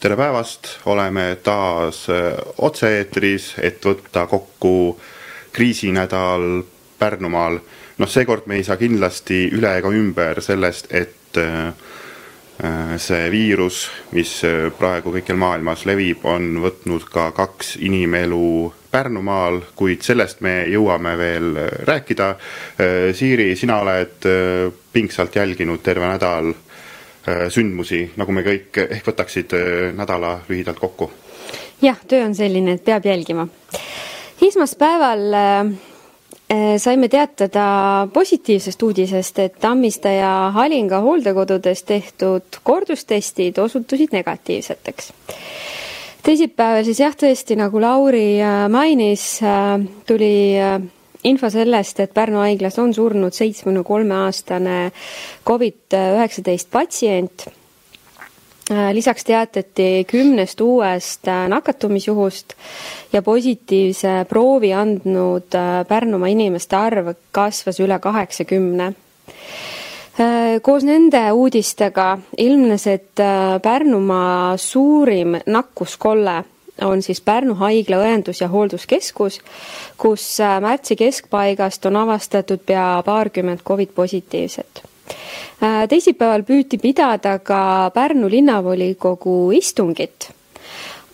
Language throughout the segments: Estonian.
tere päevast, oleme taas otse-eetris, et võtta kokku kriisinädal Pärnumaal. noh, seekord me ei saa kindlasti üle ega ümber sellest, et see viirus, mis praegu kõikjal maailmas levib, on võtnud ka kaks inimelu Pärnumaal, kuid sellest me jõuame veel rääkida. Siiri, sina oled pingsalt jälginud terve nädal sündmusi, nagu me kõik, ehk võtaksid nädala lühidalt kokku? jah, töö on selline, et peab jälgima. esmaspäeval saime teatada positiivsest uudisest, et Tammiste ja Halinga hooldekodudes tehtud kordustestid osutusid negatiivseteks teisipäeval siis jah, tõesti nagu Lauri äh, mainis, äh, tuli äh, info sellest, et Pärnu haiglas on surnud seitsmekümne kolme aastane Covid-19 patsient. lisaks teatati kümnest uuest nakatumisjuhust ja positiivse proovi andnud Pärnumaa inimeste arv kasvas üle kaheksakümne Äh, koos nende uudistega ilmnes, et äh, Pärnumaa suurim nakkuskolle on siis Pärnu haigla õendus- ja hoolduskeskus, kus äh, märtsi keskpaigast on avastatud pea paarkümmend Covid positiivset. teisipäeval püüti pidada ka Pärnu linnavolikogu istungit,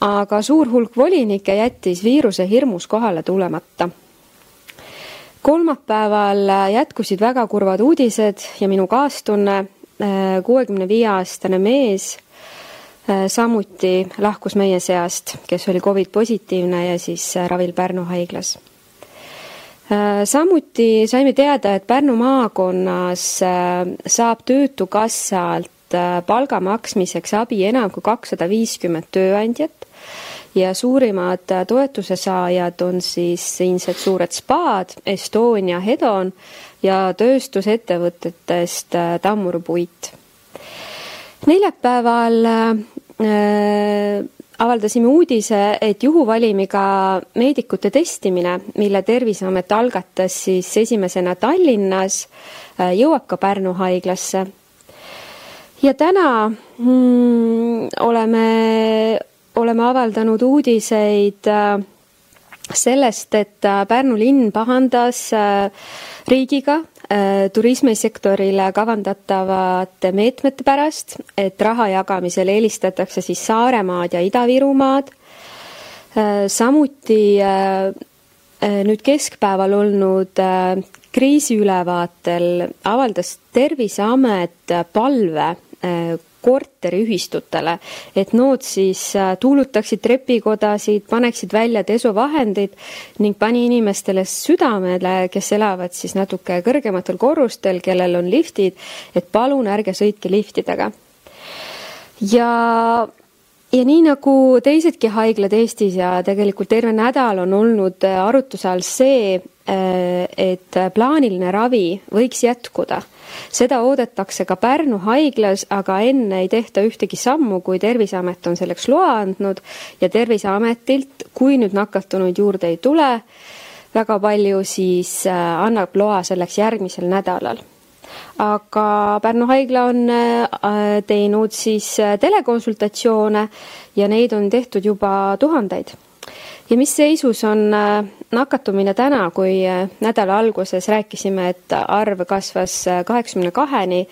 aga suur hulk volinikke jättis viiruse hirmus kohale tulemata kolmapäeval jätkusid väga kurvad uudised ja minu kaastunne, äh, kuuekümne viie aastane mees äh, samuti lahkus meie seast, kes oli Covid positiivne ja siis äh, ravil Pärnu haiglas. samuti saime teada, et Pärnu maakonnas saab Töötukassalt palga maksmiseks abi enam kui kakssada viiskümmend tööandjat ja suurimad toetuse saajad on siis siinsed suured spaad, Estonia Hedon ja tööstusettevõtetest äh, Tammur Puit. neljapäeval äh, avaldasime uudise, et juhuvalimiga meedikute testimine, mille Terviseamet algatas siis esimesena Tallinnas, äh, jõuab ka Pärnu haiglasse. ja täna mm, oleme oleme avaldanud uudiseid äh, sellest, et äh, Pärnu linn pahandas äh, riigiga turismisektorile kavandatavate meetmete pärast, et raha jagamisel eelistatakse siis Saaremaad ja Ida-Virumaad. samuti nüüd keskpäeval olnud kriisiülevaatel avaldas Terviseamet palve korteriühistutele, et nood siis äh, tuulutaksid trepikodasid, paneksid välja desuvahendid ning pani inimestele südamele, kes elavad siis natuke kõrgematel korrustel, kellel on liftid, et palun ärge sõitke liftidega. ja ja nii nagu teisedki haiglad Eestis ja tegelikult terve nädal on olnud äh, arutluse all see, äh, et plaaniline ravi võiks jätkuda. Seda oodatakse ka Pärnu haiglas, aga enne ei tehta ühtegi sammu, kui Terviseamet on selleks loa andnud ja Terviseametilt, kui nüüd nakatunuid juurde ei tule, väga palju, siis äh, annab loa selleks järgmisel nädalal aga Pärnu haigla on äh, teinud siis äh, telekonsultatsioone ja neid on tehtud juba tuhandeid. Ja mis seisus on äh, nakatumine täna, kui nädala alguses rääkisime, et arv kasvas kaheksakümne kaheni,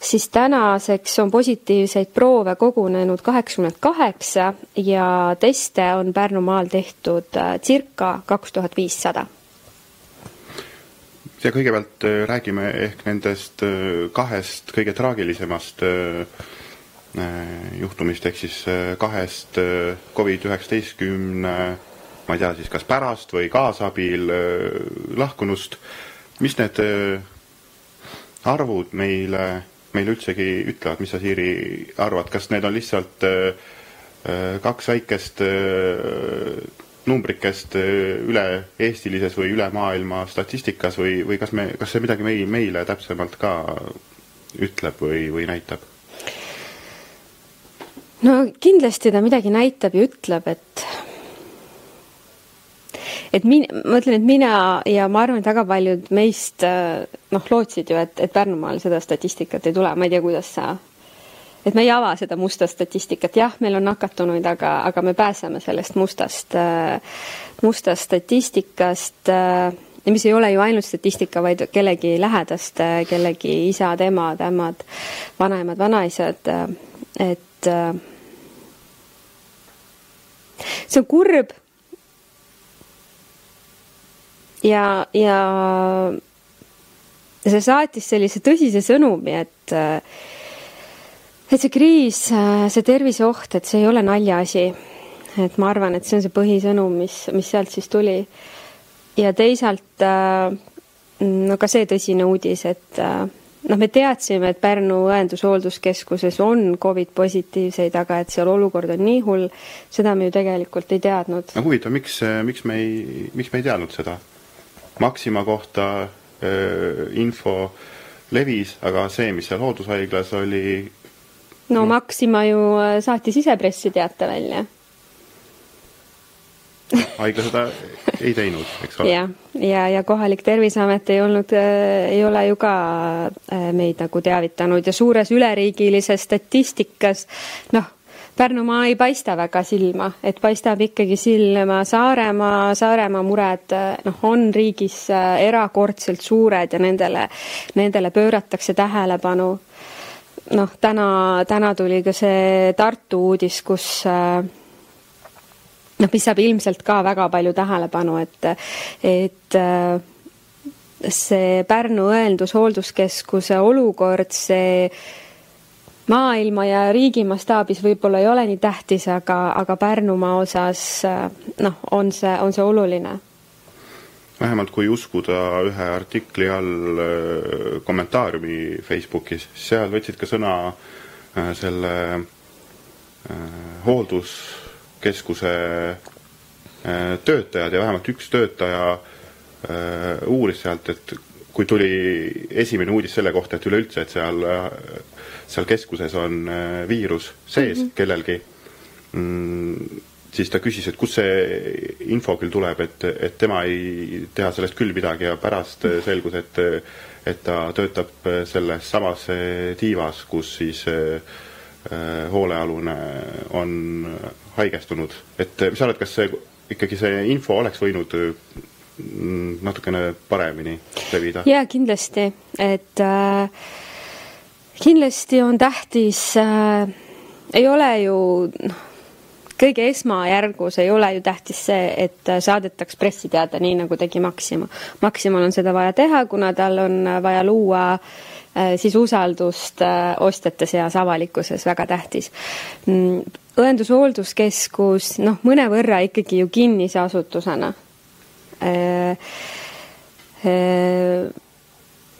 siis tänaseks on positiivseid proove kogunenud kaheksakümmend kaheksa ja teste on Pärnumaal tehtud circa kaks tuhat viissada ja kõigepealt räägime ehk nendest kahest kõige traagilisemast Äh, juhtumist ehk siis äh, kahest äh, Covid-19 ma ei tea siis kas pärast või kaasabil lahkunust. mis need arvud meile, meile üldsegi ütlevad, mis sa, Siiri, arvad, kas need on lihtsalt kaks väikest numbrikest üle-eestilises või üle maailma statistikas või, või kas me, kas see midagi mei-, meile täpsemalt ka ütleb või, või näitab? no kindlasti ta midagi näitab ja ütleb, et et min-, ma ütlen, et mina ja ma arvan, et väga paljud meist noh, lootsid ju, et, et Pärnumaal seda statistikat ei tule, ma ei tea, kuidas sa, et me ei ava seda musta statistikat, jah, meil on nakatunuid, aga, aga me pääseme sellest mustast, mustast statistikast ja mis ei ole ju ainult statistika, vaid kellegi lähedaste, kellegi isad, emad, ämmad, vanaemad, vanaisad, et see on kurb. ja, ja see saatis sellise tõsise sõnumi, et et see kriis, see terviseoht, et see ei ole naljaasi. et ma arvan, et see on see põhisõnum, mis, mis sealt siis tuli ja teisalt äh, no ka see tõsine uudis, et äh, noh, me teadsime, et Pärnu õendushoolduskeskuses on Covid positiivseid, aga et seal olukord on nii hull, seda me ju tegelikult ei teadnud. no huvitav, miks, miks me ei, miks me ei teadnud seda? Maxima kohta öö, info levis, aga see, mis seal hooldushaiglas oli no Maxima ju äh, saatis ise pressiteate välja haigla seda ei teinud, eks ole. ja, ja, ja kohalik Terviseamet ei olnud äh,, ei ole ju ka äh, meid nagu teavitanud ja suures üleriigilises statistikas noh, Pärnumaa ei paista väga silma, et paistab ikkagi silma Saaremaa, Saaremaa mured noh, on riigis erakordselt suured ja nendele, nendele pööratakse tähelepanu. Noh, täna, täna tuli ka see Tartu uudis, kus äh, noh, mis saab ilmselt ka väga palju tähelepanu, et, et äh, see Pärnu õendushoolduskeskuse olukord, see maailma ja riigi mastaabis võib-olla ei ole nii tähtis, aga, aga Pärnumaa osas äh, noh, on see, on see oluline. Vähemalt kui uskuda ühe artikli all äh, kommentaariumi Facebookis, seal võtsid ka sõna selle hooldus keskuse äh, töötajad ja vähemalt üks töötaja äh, uuris sealt, et kui tuli esimene uudis selle kohta, et üleüldse, et seal, seal keskuses on äh, viirus sees mm -hmm. kellelgi mm,, siis ta küsis, et kust see info küll tuleb, et, et tema ei tea sellest küll midagi ja pärast selgus, et, et ta töötab selles samas tiivas, kus siis hoolealune on haigestunud, et mis sa arvad, kas see ikkagi see info oleks võinud mm, natukene paremini levida? jaa, kindlasti, et äh, kindlasti on tähtis äh,, ei ole ju noh, kõige esmajärgus ei ole ju tähtis see, et saadetaks pressiteade, nii nagu tegi Maxima. Maximal on seda vaja teha, kuna tal on vaja luua äh, siis usaldust äh, ostjate seas, avalikkuses, väga tähtis mm, õendushoolduskeeskus noh, mõnevõrra ikkagi ju kinnise asutusena äh,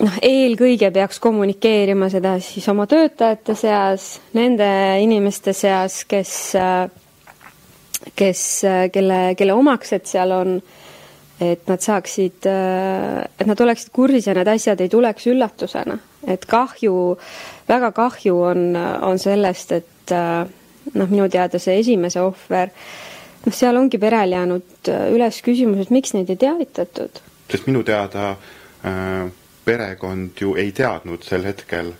noh, eelkõige peaks kommunikeerima seda siis oma töötajate seas, nende inimeste seas, kes, kes, kelle, kelle omaksed seal on, et nad saaksid, et nad oleksid kursis ja need asjad ei tuleks üllatusena. et kahju, väga kahju on, on sellest, et äh, noh, minu teada see esimese ohver, noh, seal ongi perel jäänud äh, üles küsimus, et miks neid ei teavitatud. sest minu teada äh, perekond ju ei teadnud sel hetkel.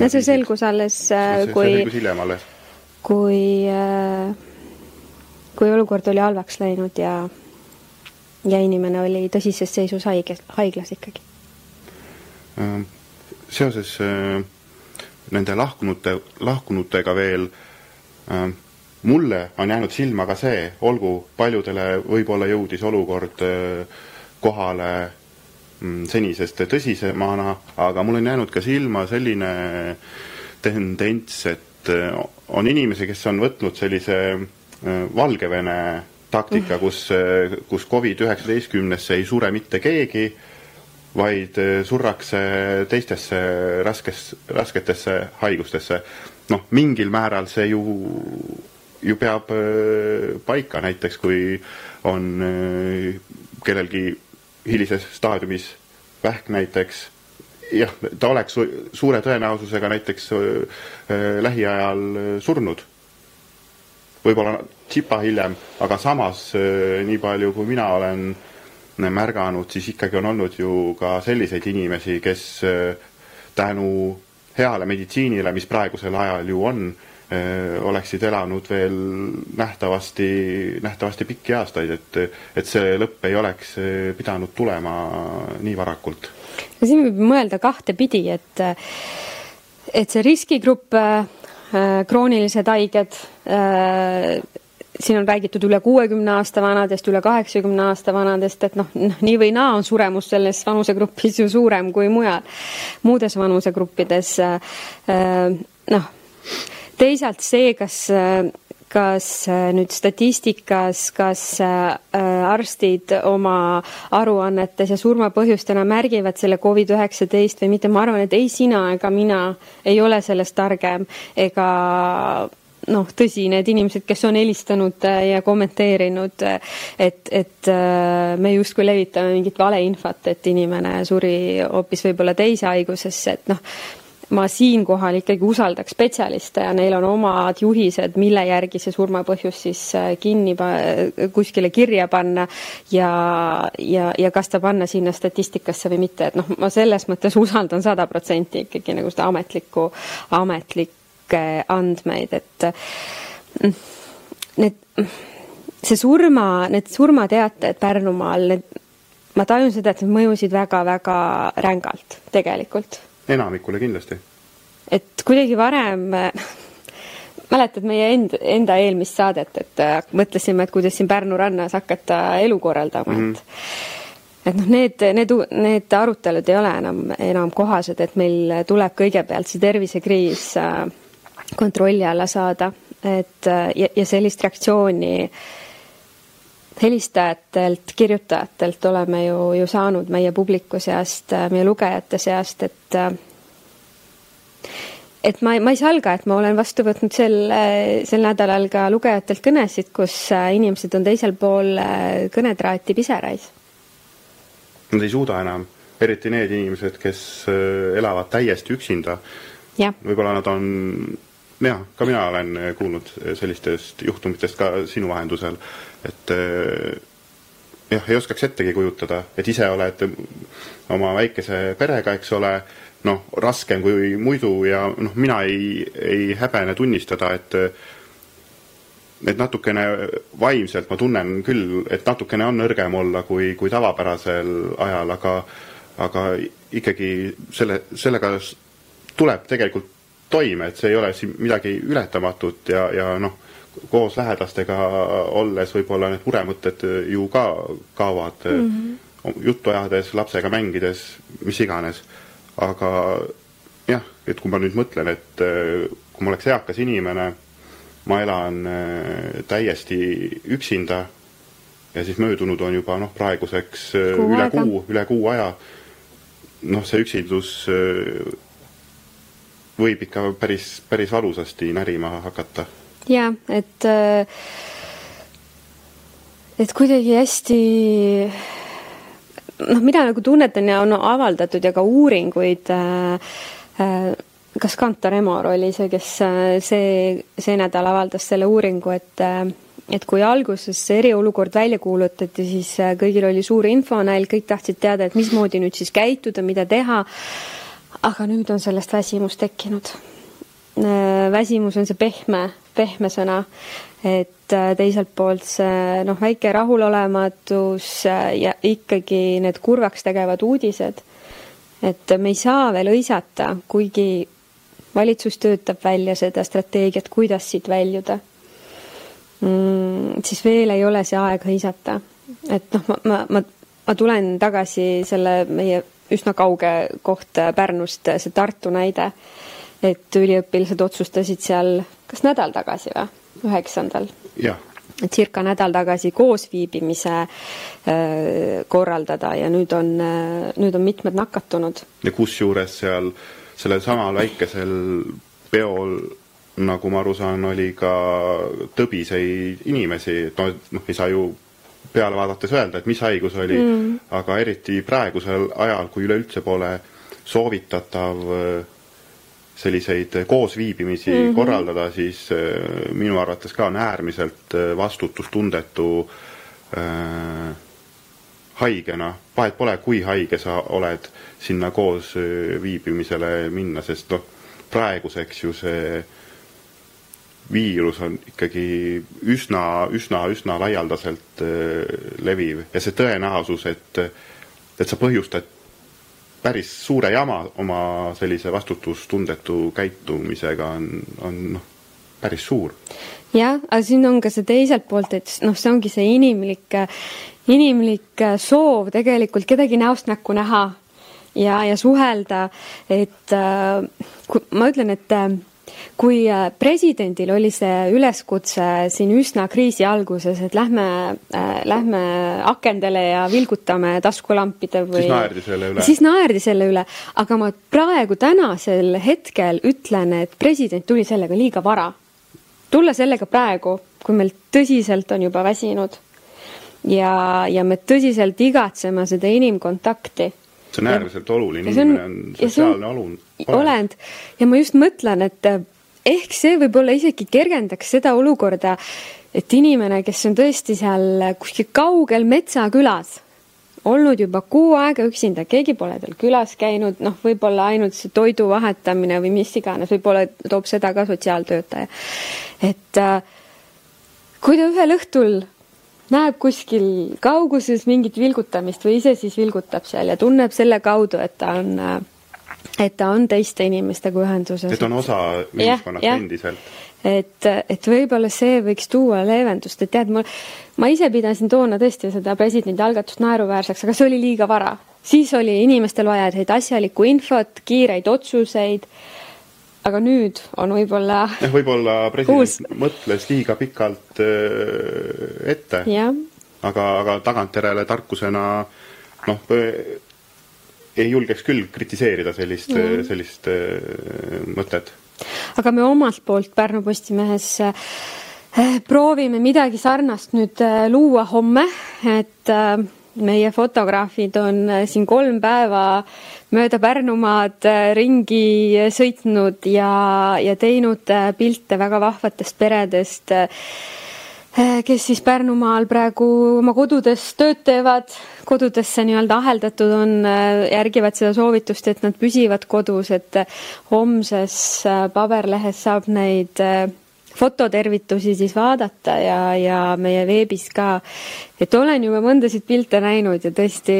ja see selgus alles äh,, kui. hiljem alles. kui äh,, kui olukord oli halvaks läinud ja, ja inimene oli tõsises seisus haige, haiglas ikkagi äh,. seoses äh, nende lahkunute, lahkunutega veel äh, mulle on jäänud silma ka see, olgu paljudele võib-olla jõudis olukord kohale mm, senisest tõsisemana, aga mul on jäänud ka silma selline tendents, et on inimesi, kes on võtnud sellise Valgevene taktika, kus, äh, kus Covid-19-sse ei sure mitte keegi vaid eh, surrakse teistesse raskes, rasketesse haigustesse. noh, mingil määral see ju, ju peab paika, näiteks kui on kellelgi hilises staadiumis vähk näiteks, jah, ta oleks suure tõenäosusega näiteks lähiajal surnud. Võib-olla tsipa hiljem, aga samas nii palju, kui mina olen märganud, siis ikkagi on olnud ju ka selliseid inimesi, kes äh, tänu heale meditsiinile, mis praegusel ajal ju on, oleksid elanud veel nähtavasti, nähtavasti pikki aastaid, et, et see lõpp ei oleks pidanud tulema nii varakult. no siin võib mõelda kahtepidi, et, et see riskigrupp, kroonilised haiged, siin on räägitud üle kuuekümne aasta vanadest, üle kaheksakümne aasta vanadest, et noh, nii või naa on suremus selles vanusegrupis ju suurem kui mujal, muudes vanusegruppides. Äh, noh, teisalt see, kas kas nüüd statistikas, kas arstid oma aruannetes ja surmapõhjustena märgivad selle Covid-19 või mitte, ma arvan, et ei sina ega mina ei ole sellest targem ega noh, tõsi, need inimesed, kes on helistanud äh, ja kommenteerinud, äh, et, et äh, me justkui levitame mingit valeinfot, et inimene suri hoopis võib-olla teise haigusesse, et noh, ma siinkohal ikkagi usaldaks spetsialiste ja neil on omad juhised, mille järgi see surmapõhjus siis kinni, kuskile kirja panna ja, ja, ja kas ta panna sinna statistikasse või mitte, et noh, ma selles mõttes usaldan sada protsenti ikkagi nagu seda ametlikku, ametlikku andmeid, et mm, need, see surma, need surmateated Pärnumaal, need, ma tajun seda, et need mõjusid väga-väga rängalt tegelikult. Enamikule kindlasti. et kuidagi varem mäletad meie end, enda eelmist saadet, et äh, mõtlesime, et kuidas siin Pärnu rannas hakata elu korraldama mm, -hmm. et et noh, need, need, need arutelud ei ole enam, enam kohased, et meil tuleb kõigepealt see tervisekriis äh, kontrolli alla saada, et ja, ja sellist reaktsiooni helistajatelt, kirjutajatelt oleme ju, ju saanud meie publiku seast, meie lugejate seast, et et ma, ma ei salga, et ma olen vastu võtnud sel, sel nädalal ka lugejatelt kõnesid, kus inimesed on teisel pool kõnetraati piserais. Nad ei suuda enam, eriti need inimesed, kes elavad täiesti üksinda. võib-olla nad on jaa, ka mina olen eh, kuulnud eh, sellistest juhtumitest ka sinu vahendusel, et eh, jah, ei oskaks ettegi kujutada, et ise oled oma väikese perega, eks ole, noh, raskem kui muidu ja noh, mina ei, ei häbene tunnistada, et et natukene vaimselt ma tunnen küll, et natukene on nõrgem olla kui, kui tavapärasel ajal, aga aga ikkagi selle, sellega tuleb tegelikult toime, et see ei ole siin midagi ületamatut ja, ja noh, koos lähedastega olles võib-olla need muremõtted ju ka kaovad mm -hmm. juttu ajades, lapsega mängides, mis iganes. aga jah, et kui ma nüüd mõtlen, et kui ma oleks eakas inimene, ma elan äh, täiesti üksinda ja siis möödunud on juba noh, praeguseks kuu üle aega. kuu, üle kuu aja, noh, see üksindus võib ikka päris, päris valusasti närima hakata. jaa, et äh, et kuidagi hästi noh, mina nagu tunnetan ja on avaldatud ja ka uuringuid äh, äh, kas Kantar Emor oli see, kes see, see nädal avaldas selle uuringu, et et kui alguses eriolukord välja kuulutati, siis kõigil oli suur infonäil, kõik tahtsid teada, et mismoodi nüüd siis käituda, mida teha aga nüüd on sellest väsimus tekkinud. Äh, väsimus on see pehme, pehme sõna, et äh, teiselt poolt see noh, väike rahulolematus äh, ja ikkagi need kurvaks tegevad uudised, et me ei saa veel hõisata, kuigi valitsus töötab välja seda strateegiat, kuidas siit väljuda mm,, siis veel ei ole see aeg hõisata. et noh, ma, ma, ma, ma tulen tagasi selle meie üsna kauge koht Pärnust, see Tartu näide, et üliõpilased otsustasid seal kas nädal tagasi või, üheksandal? jah circa nädal tagasi koosviibimise äh, korraldada ja nüüd on äh,, nüüd on mitmed nakatunud. ja kusjuures seal sellel samal väikesel peol, nagu ma aru saan, oli ka tõbiseid inimesi, et noh, ei saa ju peale vaadates öelda, et mis haigus oli mm., aga eriti praegusel ajal, kui üleüldse pole soovitatav äh, selliseid koosviibimisi mm -hmm. korraldada, siis äh, minu arvates ka on äärmiselt äh, vastutustundetu äh, haigena, vahet pole, kui haige sa oled, sinna koos viibimisele minna, sest noh, praeguseks ju see viirus on ikkagi üsna, üsna, üsna laialdaselt leviv ja see tõenäosus, et, et sa põhjustad päris suure jama oma sellise vastutustundetu käitumisega on, on noh, päris suur. jah, aga siin on ka see teiselt poolt, et noh, see ongi see inimlik, inimlik soov tegelikult kedagi näost näkku näha ja, ja suhelda, et äh, ma ütlen, et äh, kui äh, presidendil oli see üleskutse siin üsna kriisi alguses, et lähme äh,, lähme akendele ja vilgutame taskulampide või siis naerdi selle üle. siis naerdi selle üle, aga ma praegu tänasel hetkel ütlen, et president tuli sellega liiga vara. tulla sellega praegu, kui meil tõsiselt on juba väsinud ja, ja me tõsiselt igatseme seda inimkontakti see on äärmiselt oluline, inimene on sotsiaalne olund. olend ja ma just mõtlen, et eh, ehk see võib-olla isegi kergendaks seda olukorda, et inimene, kes on tõesti seal kuskil kaugel metsakülas, olnud juba kuu aega üksinda, keegi pole tal külas käinud, noh, võib-olla ainult see toidu vahetamine või mis iganes, võib-olla toob seda ka sotsiaaltöötaja. et äh, kui ta ühel õhtul näeb kuskil kauguses mingit vilgutamist või ise siis vilgutab seal ja tunneb selle kaudu, et ta on, et ta on teiste inimestega ühenduses. et on osa ühiskonnast endiselt. et, et võib-olla see võiks tuua leevendust, et tead, mul, ma ise pidasin toona tõesti seda presidendi algatust naeruväärseks, aga see oli liiga vara. siis oli inimestel vaja asjalikku infot, kiireid otsuseid aga nüüd on võib-olla jah, võib-olla president uus... mõtles liiga pikalt äh, ette. aga, aga tagantjärele tarkusena noh, ei julgeks küll kritiseerida sellist, sellist äh, mõtet. aga me omalt poolt Pärnu Postimehes äh, proovime midagi sarnast nüüd luua homme, et meie fotograafid on äh, siin kolm päeva mööda Pärnumaad äh, ringi sõitnud ja, ja teinud äh, pilte väga vahvatest peredest, kes siis Pärnumaal praegu oma kodudes tööd teevad, kodudesse nii-öelda aheldatud on, järgivad seda soovitust, et nad püsivad kodus, et homses paberlehes saab neid fototervitusi siis vaadata ja, ja meie veebis ka. et olen juba mõndasid pilte näinud ja tõesti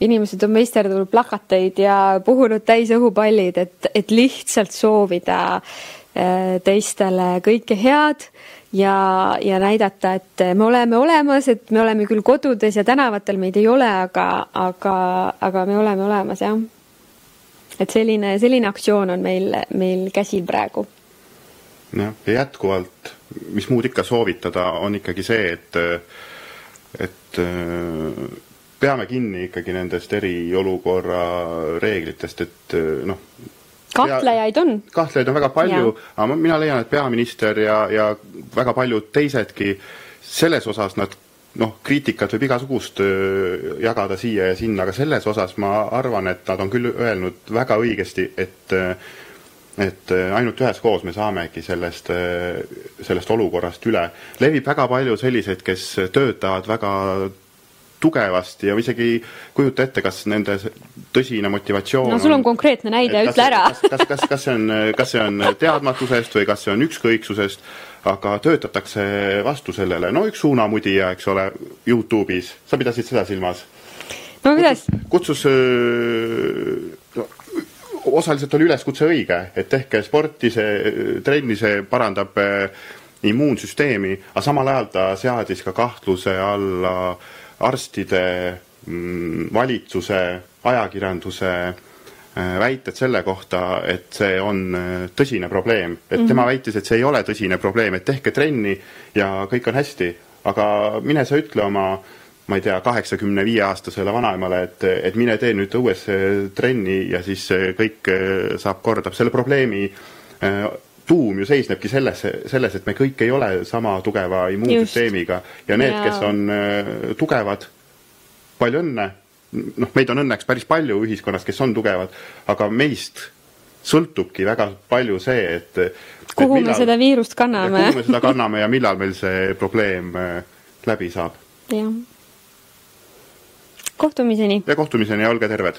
inimesed on meisterdanud plakateid ja puhunud täis õhupallid, et, et lihtsalt soovida äh, teistele kõike head ja, ja näidata, et me oleme olemas, et me oleme küll kodudes ja tänavatel meid ei ole, aga, aga, aga me oleme olemas, jah. et selline, selline aktsioon on meil, meil käsil praegu jah, ja jätkuvalt, mis muud ikka soovitada, on ikkagi see, et, et peame kinni ikkagi nendest eriolukorra reeglitest, et noh. kahtlejaid on. kahtlejaid on väga palju, aga mina leian, et peaminister ja, ja väga paljud teisedki selles osas nad noh, kriitikat võib igasugust jagada siia ja sinna, aga selles osas ma arvan, et nad on küll öelnud väga õigesti, et et äh, ainult üheskoos me saamegi sellest, äh, sellest olukorrast üle. levib väga palju selliseid, kes töötavad väga tugevasti ja isegi kujuta ette, kas nende tõsine motivatsioon no sul on, on konkreetne näide, ütle ära. kas, kas, kas, kas see on, kas see on teadmatusest või kas see on ükskõiksusest, aga töötatakse vastu sellele, no üks suunamudija, eks ole, Youtube'is, sa pidasid seda silmas? no kuidas? kutsus, kutsus no, osaliselt oli üleskutse õige, et tehke sporti, see trenni, see parandab äh, immuunsüsteemi, aga samal ajal ta seadis ka kahtluse alla arstide, mm, valitsuse, ajakirjanduse äh, väited selle kohta, et see on äh, tõsine probleem. et mm -hmm. tema väitis, et see ei ole tõsine probleem, et tehke trenni ja kõik on hästi, aga mine sa ütle oma äh, ma ei tea, kaheksakümne viie aastasele vanaemale, et, et mine tee nüüd õues trenni ja siis kõik eh, saab korda. selle probleemi eh, tuum ju seisnebki selles, selles, et me kõik ei ole sama tugeva immuunsüsteemiga ja need, kes on tugevad, palju õnne, noh, meid on õnneks päris palju ühiskonnas, kes on tugevad, aga meist sõltubki väga palju see, et kuhu et millal, me seda viirust kanname. kuhu me seda kanname ja millal meil see probleem läbi saab. jah kohtumiseni! ja kohtumiseni olge terved!